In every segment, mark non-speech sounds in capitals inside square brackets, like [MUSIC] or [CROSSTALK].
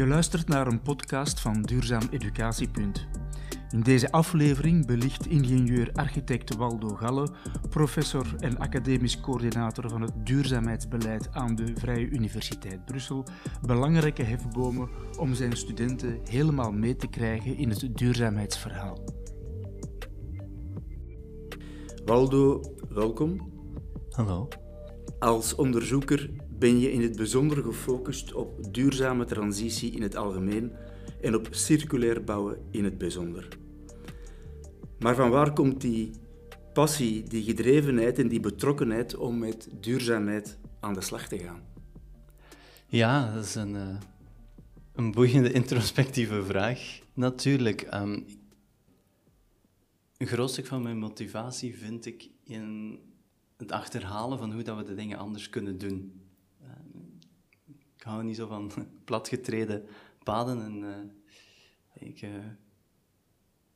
Je luistert naar een podcast van Duurzaam Educatiepunt. In deze aflevering belicht ingenieur-architect Waldo Galle, professor en academisch coördinator van het duurzaamheidsbeleid aan de Vrije Universiteit Brussel, belangrijke hefbomen om zijn studenten helemaal mee te krijgen in het duurzaamheidsverhaal. Waldo, welkom. Hallo. Als onderzoeker ben je in het bijzonder gefocust op duurzame transitie in het algemeen en op circulair bouwen in het bijzonder. Maar van waar komt die passie, die gedrevenheid en die betrokkenheid om met duurzaamheid aan de slag te gaan? Ja, dat is een, uh, een boeiende introspectieve vraag. Natuurlijk. Um, een groot stuk van mijn motivatie vind ik in het achterhalen van hoe dat we de dingen anders kunnen doen ik hou niet zo van [LAUGHS] platgetreden paden. En, uh, ik, uh,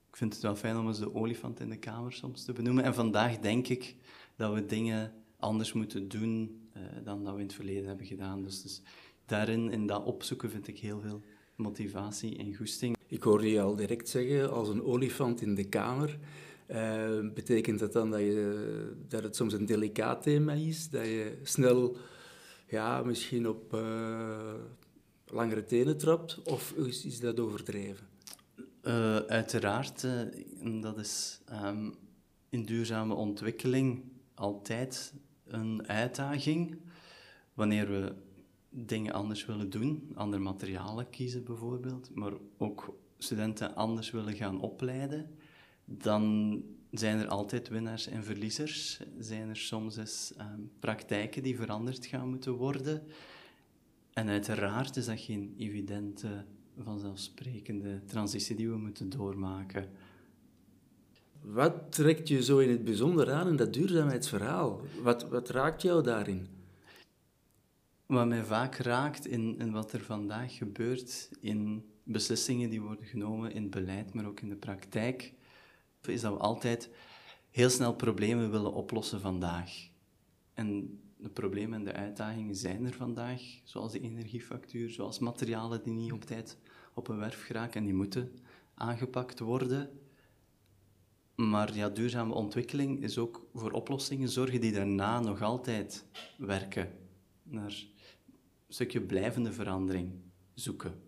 ik vind het wel fijn om eens de olifant in de kamer soms te benoemen. En vandaag denk ik dat we dingen anders moeten doen uh, dan dat we in het verleden hebben gedaan. Dus, dus daarin, in dat opzoeken, vind ik heel veel motivatie en goesting. Ik hoorde je al direct zeggen, als een olifant in de kamer. Betekent dat dan dat, je, dat het soms een delicaat thema is? Dat je snel ja, misschien op uh, langere tenen trapt? Of is, dat overdreven? Uh, uiteraard, uh, dat is um, in duurzame ontwikkeling altijd een uitdaging. Wanneer we dingen anders willen doen, andere materialen kiezen bijvoorbeeld, maar ook studenten anders willen gaan opleiden, dan zijn er altijd winnaars en verliezers. Zijn er soms eens ehm, praktijken die veranderd gaan moeten worden. En uiteraard is dat geen evidente, vanzelfsprekende transitie die we moeten doormaken. Wat trekt je zo in het bijzonder aan in dat duurzaamheidsverhaal? Wat, wat raakt jou daarin? Wat mij vaak raakt in, in wat er vandaag gebeurt, in beslissingen die worden genomen in het beleid, maar ook in de praktijk, is dat we altijd heel snel problemen willen oplossen vandaag. En de problemen en de uitdagingen zijn er vandaag, zoals de energiefactuur, zoals materialen die niet op tijd op een werf geraken en die moeten aangepakt worden. Maar ja, duurzame ontwikkeling is ook voor oplossingen zorgen die daarna nog altijd werken. Naar een stukje blijvende verandering zoeken.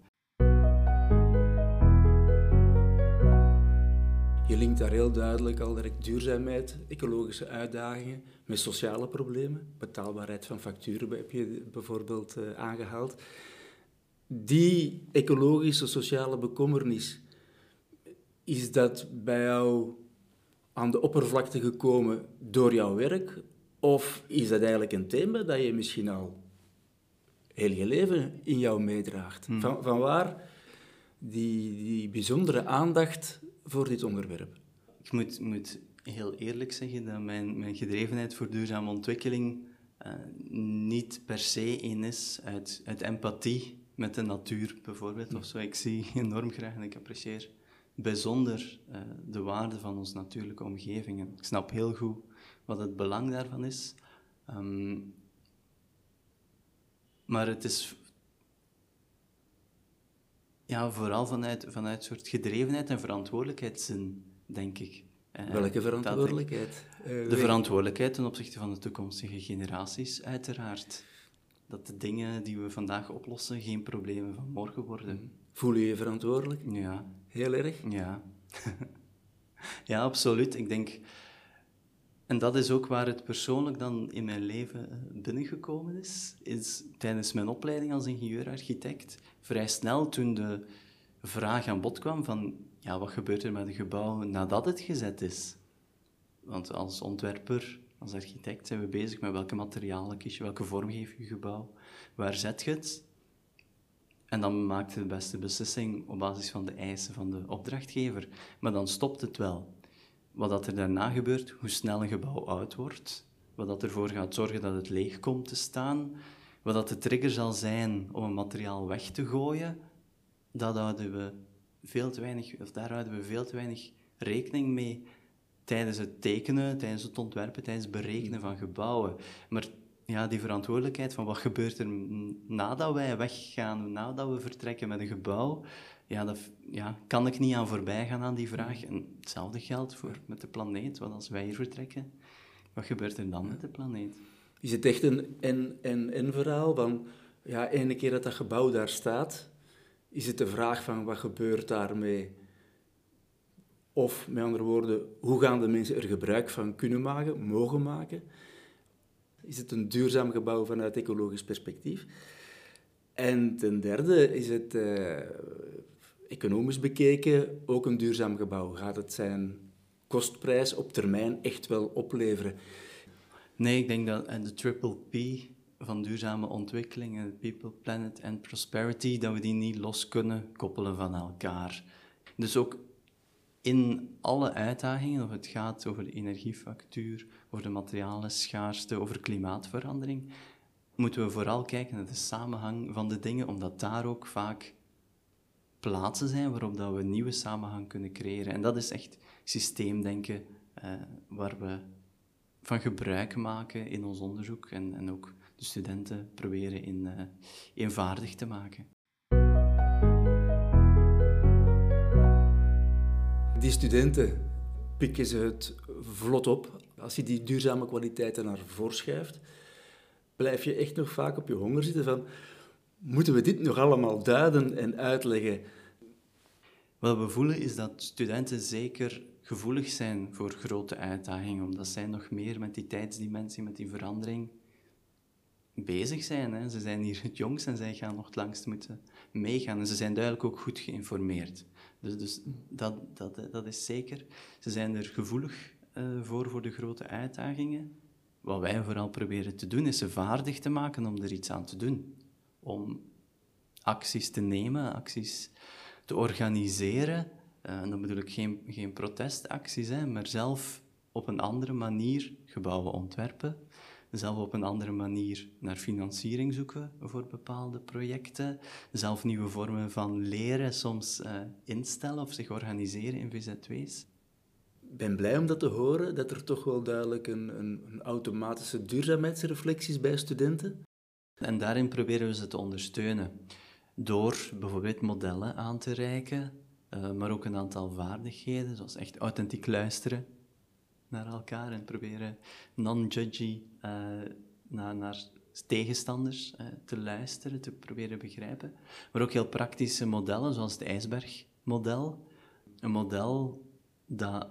Je linkt daar heel duidelijk al direct duurzaamheid, ecologische uitdagingen met sociale problemen. Betaalbaarheid van facturen heb je bijvoorbeeld uh, aangehaald. Die ecologische, sociale bekommernis, is dat bij jou aan de oppervlakte gekomen door jouw werk? Of is dat eigenlijk een thema dat je misschien al heel je leven in jou meedraagt? Hmm. Van, van waar die, die bijzondere aandacht voor dit onderwerp? Ik moet, moet heel eerlijk zeggen dat mijn, mijn gedrevenheid voor duurzame ontwikkeling uh, niet per se een is uit, uit empathie met de natuur, bijvoorbeeld. Of zo. Ik zie [LAUGHS] enorm graag en ik apprecieer bijzonder uh, de waarde van onze natuurlijke omgeving. ik snap heel goed wat het belang daarvan is. Um, maar het is ja, vooral vanuit, vanuit een soort gedrevenheid en verantwoordelijkheidszin, denk ik. Eh, Welke verantwoordelijkheid? Uh, de verantwoordelijkheid ten opzichte van de toekomstige generaties, uiteraard. Dat de dingen die we vandaag oplossen geen problemen van morgen worden. Mhm. Voel je je verantwoordelijk? Ja. Heel erg? Ja. [LAUGHS] ja, absoluut. Ik denk... En dat is ook waar het persoonlijk dan in mijn leven eh, binnengekomen is, is tijdens mijn opleiding als ingenieur-architect vrij snel toen de vraag aan bod kwam van ja, wat gebeurt er met een gebouw nadat het gezet is? Want als ontwerper, als architect zijn we bezig met welke materialen kies je, welke vorm geef je gebouw, waar zet je het? En dan maak je de beste beslissing op basis van de eisen van de opdrachtgever. Maar dan stopt het wel. Wat dat er daarna gebeurt, hoe snel een gebouw oud wordt, wat dat ervoor gaat zorgen dat het leeg komt te staan, wat dat de trigger zal zijn om een materiaal weg te gooien, dat houden we veel te weinig, of daar houden we veel te weinig rekening mee tijdens het tekenen, tijdens het ontwerpen, tijdens het berekenen van gebouwen. Maar ja, die verantwoordelijkheid van wat gebeurt er nadat wij weggaan, nadat we vertrekken met een gebouw, ja, dat ja, kan ik niet aan voorbij gaan aan die vraag. En hetzelfde geldt voor met de planeet. Want als wij hier vertrekken, wat gebeurt er dan met de planeet? Is het echt een en-en-en verhaal? Van, ja, ene keer dat dat gebouw daar staat, is het de vraag van wat gebeurt daarmee? Of met andere woorden, hoe gaan de mensen er gebruik van kunnen maken, mogen maken? Is het een duurzaam gebouw vanuit ecologisch perspectief? En ten derde is het uh, economisch bekeken ook een duurzaam gebouw. Gaat het zijn kostprijs op termijn echt wel opleveren? Nee, ik denk dat de triple P van duurzame ontwikkeling, people, planet en prosperity, dat we die niet los kunnen koppelen van elkaar. Dus ook in alle uitdagingen, of het gaat over de energiefactuur, over de materialen schaarste, over klimaatverandering, moeten we vooral kijken naar de samenhang van de dingen, omdat daar ook vaak plaatsen zijn waarop dat we nieuwe samenhang kunnen creëren. En dat is echt systeemdenken uh, waar we van gebruik maken in ons onderzoek en, en ook de studenten proberen in, uh, eenvaardig te maken. Die studenten pikken ze het vlot op. Als je die duurzame kwaliteiten naar voren schuift, blijf je echt nog vaak op je honger zitten van moeten we dit nog allemaal duiden en uitleggen? Wat we voelen is dat studenten zeker gevoelig zijn voor grote uitdagingen, omdat zij nog meer met die tijdsdimensie, met die verandering bezig zijn. Hè. Ze zijn hier het jongst en zij gaan nog het langst moeten meegaan. En ze zijn duidelijk ook goed geïnformeerd. Dus, dus dat, dat, dat is zeker. Ze zijn er gevoelig uh, voor, voor de grote uitdagingen. Wat wij vooral proberen te doen, is ze vaardig te maken om er iets aan te doen. Om acties te nemen, acties te organiseren. Uh, en dan bedoel ik geen, geen protestacties, hè, maar zelf op een andere manier gebouwen ontwerpen. Zelf op een andere manier naar financiering zoeken voor bepaalde projecten. Zelf nieuwe vormen van leren soms uh, instellen of zich organiseren in VZW's. Ik ben blij om dat te horen, dat er toch wel duidelijk een, een, een automatische duurzaamheidsreflectie is bij studenten. En daarin proberen we ze te ondersteunen door bijvoorbeeld modellen aan te reiken, uh, maar ook een aantal vaardigheden, zoals echt authentiek luisteren naar elkaar en proberen non-judgy uh, naar, tegenstanders uh, te luisteren, te proberen begrijpen. Maar ook heel praktische modellen, zoals het ijsbergmodel. Een model dat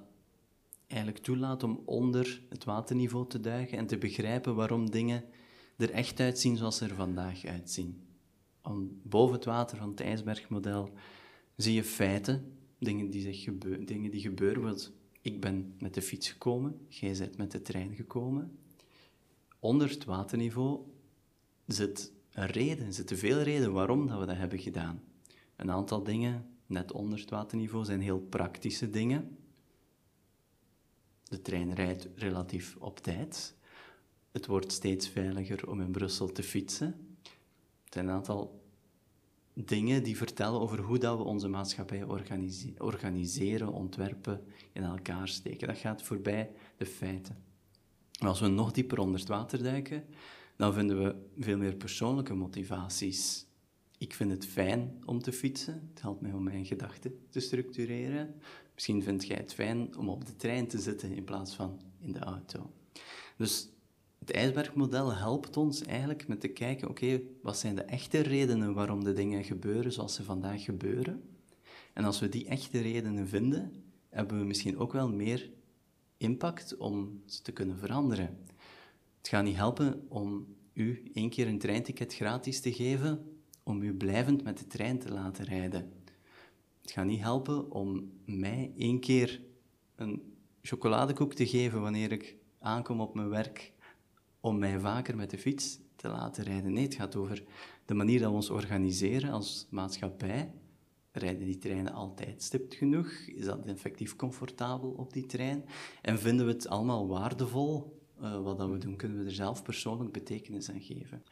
eigenlijk toelaat om onder het waterniveau te duiken en te begrijpen waarom dingen er echt uitzien zoals ze er vandaag uitzien. Boven het water van het ijsbergmodel zie je feiten, dingen die, zich gebeuren, dingen die gebeuren. Want ik ben met de fiets gekomen, jij bent met de trein gekomen. Onder het waterniveau zit een reden, zitten veel redenen waarom dat we dat hebben gedaan. Een aantal dingen, net onder het waterniveau, zijn heel praktische dingen. De trein rijdt relatief op tijd. Het wordt steeds veiliger om in Brussel te fietsen zijn een aantal dingen die vertellen over hoe dat we onze maatschappij organiseren, ontwerpen, in elkaar steken. Dat gaat voorbij de feiten. Als we nog dieper onder het water duiken, dan vinden we veel meer persoonlijke motivaties. Ik vind het fijn om te fietsen. Het helpt mij om mijn gedachten te structureren. Misschien vind jij het fijn om op de trein te zitten in plaats van in de auto. Dus het ijsbergmodel helpt ons eigenlijk met te kijken, oké, wat zijn de echte redenen waarom de dingen gebeuren zoals ze vandaag gebeuren? En als we die echte redenen vinden, hebben we misschien ook wel meer impact om ze te kunnen veranderen. Het gaat niet helpen om u één keer een treinticket gratis te geven, om u blijvend met de trein te laten rijden. Het gaat niet helpen om mij één keer een chocoladekoek te geven wanneer ik aankom op mijn werk om mij vaker met de fiets te laten rijden. Nee, het gaat over de manier dat we ons organiseren als maatschappij. Rijden die treinen altijd stipt genoeg? Is dat effectief comfortabel op die trein? En vinden we het allemaal waardevol? Uh, wat dat we doen, kunnen we er zelf persoonlijk betekenis aan geven.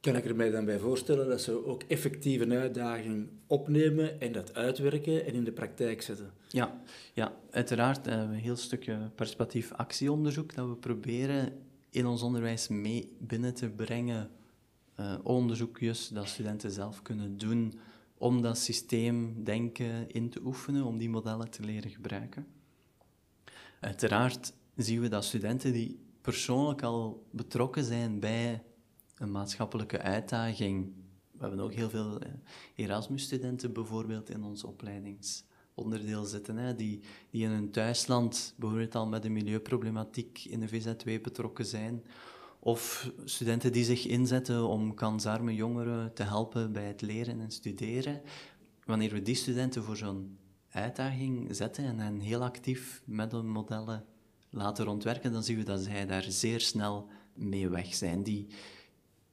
Kan ik er mij dan bij voorstellen dat ze ook effectief een uitdaging opnemen en dat uitwerken en in de praktijk zetten? Ja, ja uiteraard. Uh, een heel stukje perspectief actieonderzoek dat we proberen in ons onderwijs mee binnen te brengen. Uh, onderzoekjes dat studenten zelf kunnen doen om dat systeemdenken in te oefenen, om die modellen te leren gebruiken. Uiteraard zien we dat studenten die persoonlijk al betrokken zijn bij een maatschappelijke uitdaging. We hebben ook heel veel eh, Erasmus-studenten bijvoorbeeld in ons opleidingsonderdeel zitten, hè, die, die in hun thuisland bijvoorbeeld al met de milieuproblematiek in de VZ2 betrokken zijn. Of studenten die zich inzetten om kansarme jongeren te helpen bij het leren en studeren. Wanneer we die studenten voor zo'n uitdaging zetten en hen heel actief met de modellen laten rondwerken, dan zien we dat zij daar zeer snel mee weg zijn. Die,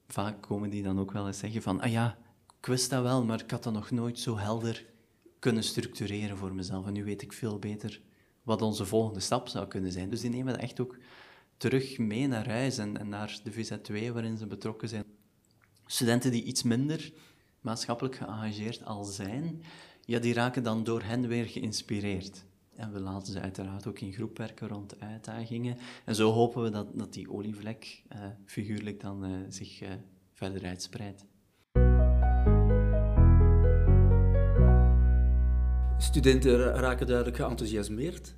vaak komen die dan ook wel eens zeggen van, ah ja, ik wist dat wel, maar ik had dat nog nooit zo helder kunnen structureren voor mezelf. En nu weet ik veel beter wat onze volgende stap zou kunnen zijn. Dus die nemen dat echt ook terug mee naar huis en, naar de VZ2 waarin ze betrokken zijn. Studenten die iets minder maatschappelijk geëngageerd al zijn, ja, die raken dan door hen weer geïnspireerd. En we laten ze uiteraard ook in groep werken rond uitdagingen. En zo hopen we dat, dat die olievlek uh, figuurlijk dan uh, zich uh, verder uitspreidt. Studenten raken duidelijk geenthousiasmeerd,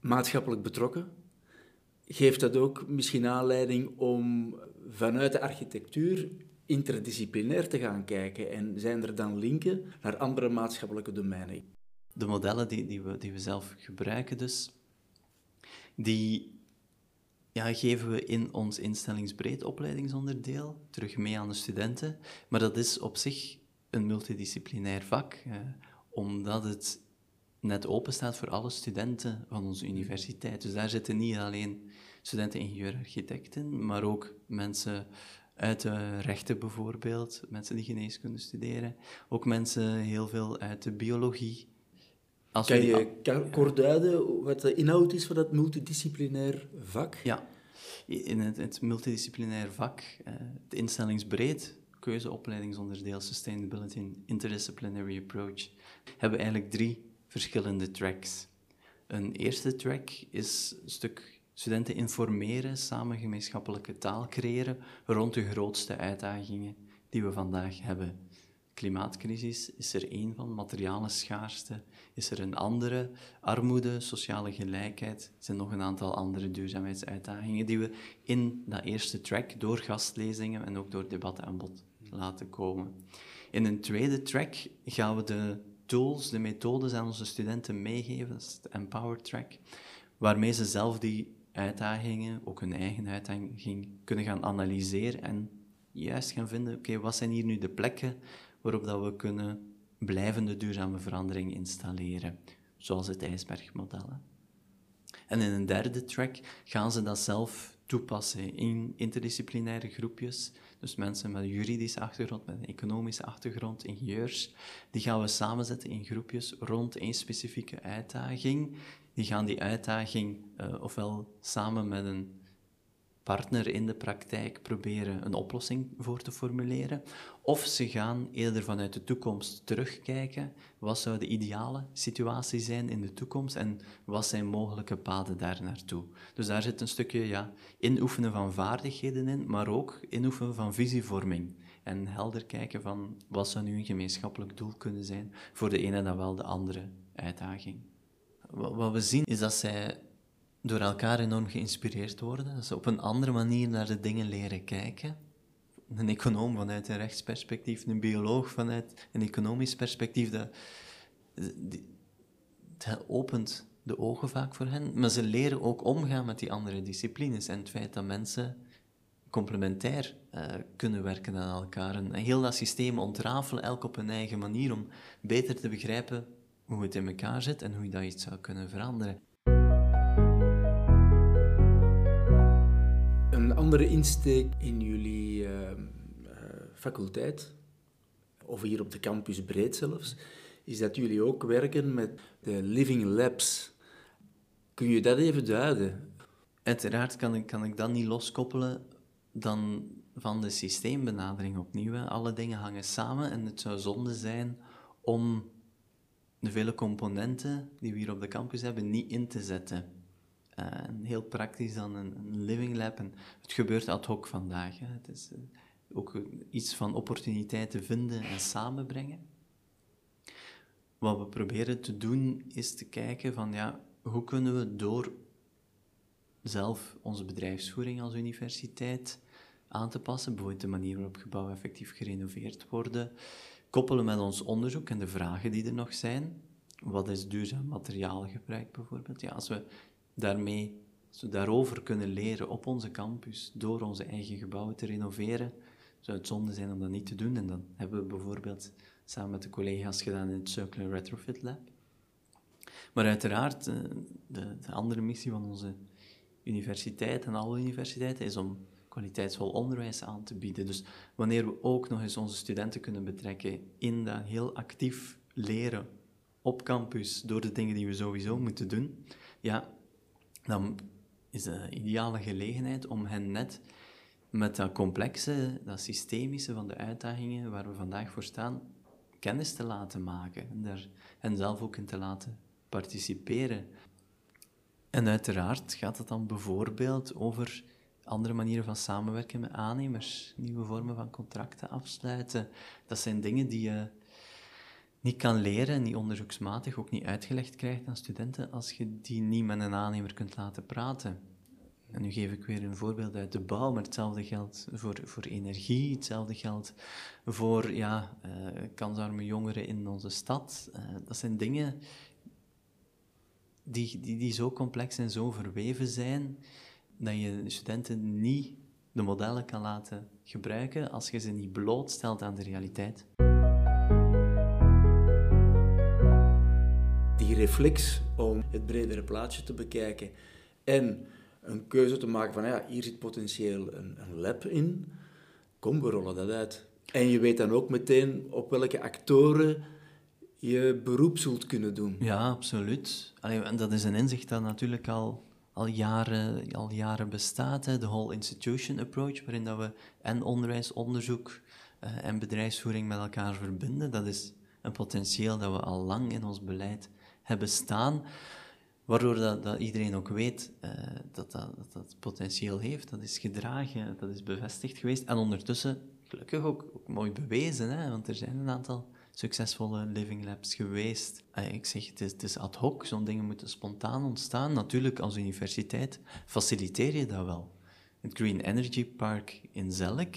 maatschappelijk betrokken. Geeft dat ook misschien aanleiding om vanuit de architectuur interdisciplinair te gaan kijken? En zijn er dan linken naar andere maatschappelijke domeinen? de modellen die, die, we, die we zelf gebruiken dus, die ja, geven we in ons instellingsbreed opleidingsonderdeel terug mee aan de studenten. Maar dat is op zich een multidisciplinair vak, omdat het net open staat voor alle studenten van onze universiteit. Dus daar zitten niet alleen studenten ingenieur-architecten, maar ook mensen uit de rechten bijvoorbeeld, mensen die geneeskunde studeren, ook mensen heel veel uit de biologie, kan je kort duiden wat de inhoud is van dat multidisciplinair vak? Ja, in het, het multidisciplinair vak, uh, het instellingsbreed keuzeopleidingsonderdeel Sustainability and Interdisciplinary Approach, hebben eigenlijk drie verschillende tracks. Een eerste track is een stuk studenten informeren, samen gemeenschappelijke taal creëren rond de grootste uitdagingen die we vandaag hebben klimaatcrisis is er één van, materiale schaarste is er een andere, armoede, sociale gelijkheid, zijn nog een aantal andere duurzaamheidsuitdagingen die we in dat eerste track door gastlezingen en ook door debatten aan bod laten komen. In een tweede track gaan we de tools, de methodes aan onze studenten meegeven, dat is de Empower track, waarmee ze zelf die uitdagingen, ook hun eigen uitdaging, kunnen gaan analyseren en juist gaan vinden, oké, wat zijn hier nu de plekken waarop dat we kunnen blijvende duurzame verandering installeren, zoals het ijsbergmodel. En in een derde track gaan ze dat zelf toepassen in interdisciplinaire groepjes. Dus mensen met een juridische achtergrond, met een economische achtergrond, ingenieurs, die gaan we samenzetten in groepjes rond één specifieke uitdaging. Die gaan die uitdaging uh, ofwel samen met een partner in de praktijk proberen een oplossing voor te formuleren. Of ze gaan eerder vanuit de toekomst terugkijken. Wat zou de ideale situatie zijn in de toekomst en wat zijn mogelijke paden daar naartoe? Dus daar zit een stukje ja, inoefenen van vaardigheden in, maar ook inoefenen van visievorming. En helder kijken van wat zou nu een gemeenschappelijk doel kunnen zijn voor de ene dan wel de andere uitdaging. Wat we zien is dat zij door elkaar enorm geïnspireerd worden. Dat ze op een andere manier naar de dingen leren kijken. Een econoom vanuit een rechtsperspectief, een bioloog vanuit een economisch perspectief. Dat, dat opent de ogen vaak voor hen. Maar ze leren ook omgaan met die andere disciplines. En het feit dat mensen complementair uh, kunnen werken aan elkaar. En heel dat systeem ontrafelen, elk op een eigen manier, om beter te begrijpen hoe het in elkaar zit en hoe je dat iets zou kunnen veranderen. Andere insteek in jullie uh, faculteit, of hier op de campus breed zelfs, is dat jullie ook werken met de Living Labs. Kun je dat even duiden? Uiteraard kan ik, kan ik dat niet loskoppelen dan van de systeembenadering opnieuw. Alle dingen hangen samen en het zou zonde zijn om de vele componenten die we hier op de campus hebben niet in te zetten. Een heel praktisch dan een, living lab. En het gebeurt ad hoc vandaag. Het is uh, ook iets van opportuniteiten vinden en samenbrengen. Wat we proberen te doen is te kijken van ja, hoe kunnen we door zelf onze bedrijfsvoering als universiteit aan te passen, bijvoorbeeld de manier waarop gebouwen effectief gerenoveerd worden, koppelen met ons onderzoek en de vragen die er nog zijn. Wat is duurzaam materiaalgebruik bijvoorbeeld? Ja, als we daarmee, daarover kunnen leren op onze campus, door onze eigen gebouwen te renoveren, zou het zonde zijn om dat niet te doen. En dan hebben we bijvoorbeeld samen met de collega's gedaan in het Circular Retrofit Lab. Maar uiteraard, eh, de, de andere missie van onze universiteit en alle universiteiten is om kwaliteitsvol onderwijs aan te bieden. Dus wanneer we ook nog eens onze studenten kunnen betrekken in dat heel actief leren op campus door de dingen die we sowieso moeten doen, ja, dan is de ideale gelegenheid om hen net met dat complexe, dat systemische van de uitdagingen waar we vandaag voor staan, kennis te laten maken en daar hen zelf ook in te laten participeren. En uiteraard gaat het dan bijvoorbeeld over andere manieren van samenwerken met aannemers, nieuwe vormen van contracten afsluiten. Dat zijn dingen die je niet kan leren, niet onderzoeksmatig, ook niet uitgelegd krijgt aan studenten, als je die niet met een aannemer kunt laten praten. En nu geef ik weer een voorbeeld uit de bouw, maar hetzelfde geldt voor, voor energie, hetzelfde geldt voor ja, uh, kansarme jongeren in onze stad. Uh, dat zijn dingen die, die, die zo complex en zo verweven zijn, dat je studenten niet de modellen kan laten gebruiken als je ze niet blootstelt aan de realiteit. Die reflex om het bredere plaatje te bekijken en een keuze te maken van ja, hier zit potentieel een, een lab in, kom, we rollen dat uit. En je weet dan ook meteen op welke actoren je beroep zult kunnen doen. Ja, absoluut. En dat is een inzicht dat natuurlijk al, al, jaren, al jaren bestaat. Hè. De whole institution approach, waarin dat we en onderwijs, onderzoek uh, en bedrijfsvoering met elkaar verbinden. Dat is een potentieel dat we al lang in ons beleid hebben staan. Waardoor dat, iedereen ook weet dat, dat, dat dat potentieel heeft. Dat is gedragen, dat is bevestigd geweest. En ondertussen, gelukkig ook, ook mooi bewezen, hè, want er zijn een aantal succesvolle living labs geweest. Eh, ik zeg, het is, het is ad hoc, zo'n dingen moeten spontaan ontstaan. Natuurlijk, als universiteit faciliteer je dat wel. Het Green Energy Park in Zelk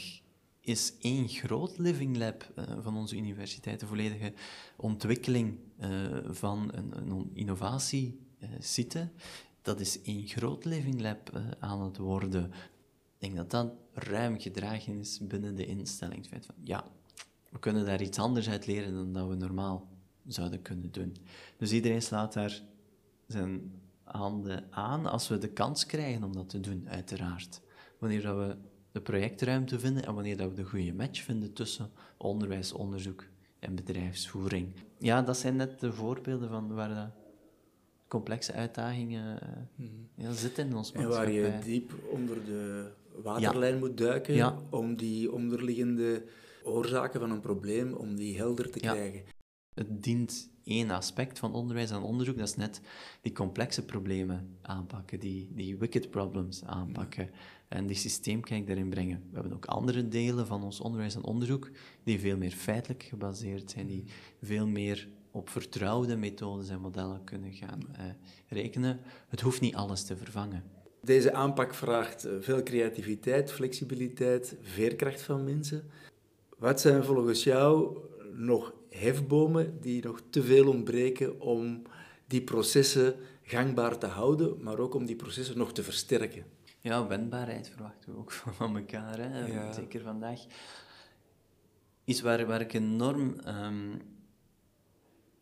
is één groot living lab uh, van onze universiteit. De volledige ontwikkeling uh, van een, een innovatiesite. dat is één groot living lab aan het worden. Ik denk dat dat ruim gedragen is binnen de instelling. Het feit van, ja, we kunnen daar iets anders uit leren dan dat we normaal zouden kunnen doen. Dus iedereen slaat daar zijn handen aan als we de kans krijgen om dat te doen, uiteraard. Wanneer dat we de projectruimte vinden en wanneer dat we de goede match vinden tussen onderwijs, onderzoek en bedrijfsvoering. Ja, dat zijn net de voorbeelden van waar de complexe uitdagingen mm ja, zitten in ons maatschappij. En waar je diep onder de waterlijn moet duiken om die onderliggende oorzaken van een probleem, om die helder te krijgen. Het dient één aspect van onderwijs en onderzoek, dat is net die complexe problemen aanpakken, die, die wicked problems aanpakken en die systeemkijk daarin brengen. We hebben ook andere delen van ons onderwijs en onderzoek die veel meer feitelijk gebaseerd zijn, die veel meer op vertrouwde methodes en modellen kunnen gaan eh, rekenen. Het hoeft niet alles te vervangen. Deze aanpak vraagt eh, veel creativiteit, flexibiliteit, veerkracht van mensen. Wat zijn volgens jou nog hefbomen die nog te veel ontbreken om die processen gangbaar te houden, maar ook om die processen nog te versterken? Ja, wendbaarheid verwachten we ook [LAUGHS] van elkaar, hè? zeker vandaag. Iets waar, waar ik enorm um,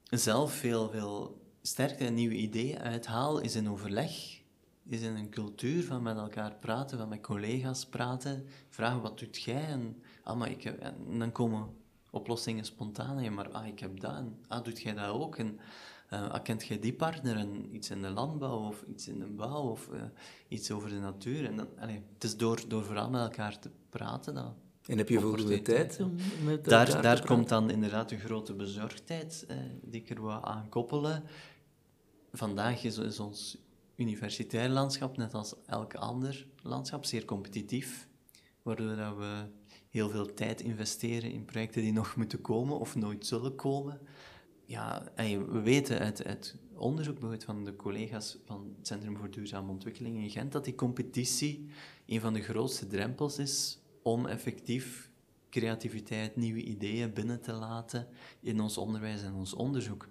zelf veel, veel sterke en nieuwe ideeën uithaal, is in overleg is in een cultuur van met elkaar praten, van met collega's praten, vragen wat doet jij en, ah, maar ik heb, en dan komen oplossingen spontaan, maar ah, ik heb dat en ah, doet jij dat ook en uh, kent jij die partner en iets in de landbouw of iets in de bouw of uh, iets over de natuur en dan, allez, het is door, door vooral met elkaar te praten dat en heb je voldoende tijd om met Daar, daar komt dan inderdaad de grote bezorgdheid eh, die ik er wil aan koppelen. Vandaag is, is ons universitair landschap, net als elk ander landschap, zeer competitief, waardoor dat we heel veel tijd investeren in projecten die nog moeten komen of nooit zullen komen. Ja, we weten uit, uit onderzoek van de collega's van het Centrum voor Duurzame Ontwikkeling in Gent dat die competitie een van de grootste drempels is om effectief creativiteit, nieuwe ideeën binnen te laten in ons onderwijs en ons onderzoek.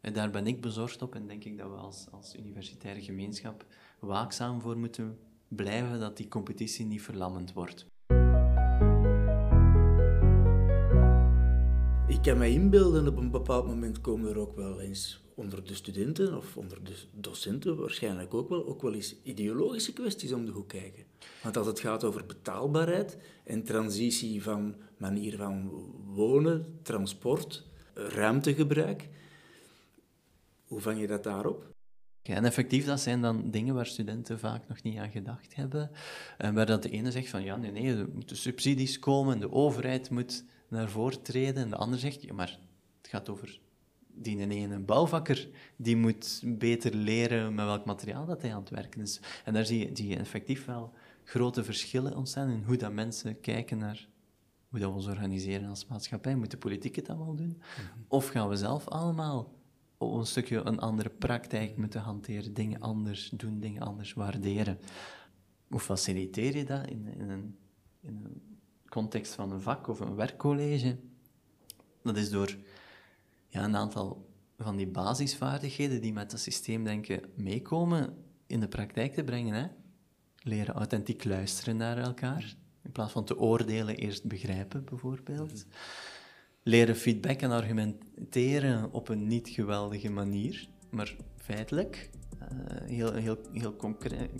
En daar ben ik bezorgd op en denk ik dat we als, als universitaire gemeenschap waakzaam voor moeten blijven dat die competitie niet verlammend wordt. Ik kan me inbeelden, op een bepaald moment komen er ook wel eens onder de studenten of onder de docenten waarschijnlijk ook wel, ook wel eens ideologische kwesties om de hoek kijken. Want als het gaat over betaalbaarheid en transitie van manier van wonen, transport, ruimtegebruik, hoe vang je dat daarop? Ja, en effectief, dat zijn dan dingen waar studenten vaak nog niet aan gedacht hebben. En waar dat de ene zegt van, ja, nee, nee, er moeten subsidies komen, de overheid moet naar voren treden. En de ander zegt, ja, maar het gaat over die ene bouwvakker, die moet beter leren met welk materiaal dat hij aan het werken is. En daar zie je, zie je effectief wel grote verschillen ontstaan in hoe dat mensen kijken naar hoe dat we ons organiseren als maatschappij. Moet de politiek het allemaal doen? Mhm. Of gaan we zelf allemaal een stukje een andere praktijk moeten hanteren, dingen anders doen, dingen anders waarderen? Hoe faciliteer je dat in, in, een, in een context van een vak of een werkcollege? Dat is door ja, een aantal van die basisvaardigheden die met het systeemdenken meekomen in de praktijk te brengen. Hè? Leren authentiek luisteren naar elkaar, in plaats van te oordelen, eerst begrijpen bijvoorbeeld. Leren feedback en argumenteren op een niet geweldige manier, maar feitelijk, uh, heel, heel, heel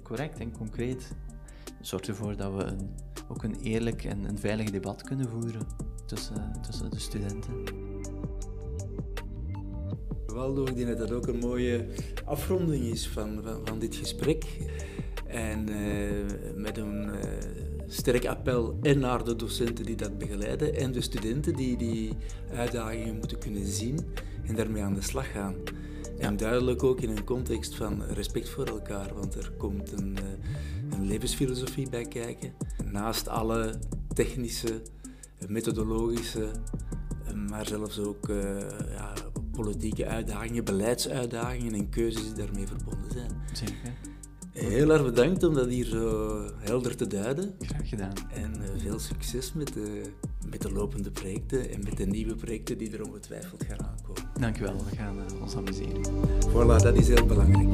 correct en concreet. Zorgt ervoor dat we een, ook een eerlijk en een veilig debat kunnen voeren tussen, tussen de studenten. Waldo, ik denk dat dat ook een mooie afronding is van, van, van dit gesprek. En uh, met een uh, sterk appel en naar de docenten die dat begeleiden en de studenten die die uitdagingen moeten kunnen zien en daarmee aan de slag gaan. En duidelijk ook in een context van respect voor elkaar, want er komt een, uh, een levensfilosofie bij kijken. Naast alle technische, methodologische, maar zelfs ook ja, politieke uitdagingen, beleidsuitdagingen en keuzes die daarmee verbonden zijn. Zeker. Heel erg bedankt om dat hier zo helder te duiden. Graag gedaan. En eh, veel succes met de, met de lopende projecten en met de nieuwe projecten die er ongetwijfeld gaan aankomen. Dankjewel, we gaan uh, ons amuseren. Voilà, dat is heel belangrijk.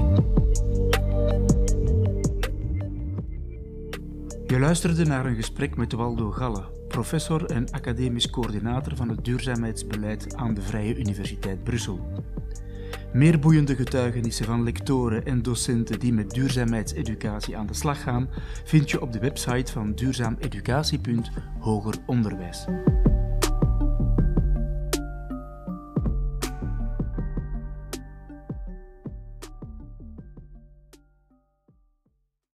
Je luisterde naar een gesprek met Waldo Galle, professor en academisch coördinator van het duurzaamheidsbeleid aan de Vrije Universiteit Brussel. Meer boeiende getuigenissen van lectoren en docenten die met duurzaamheidseducatie aan de slag gaan, vind je op de website van duurzaameducatie.hogeronderwijs.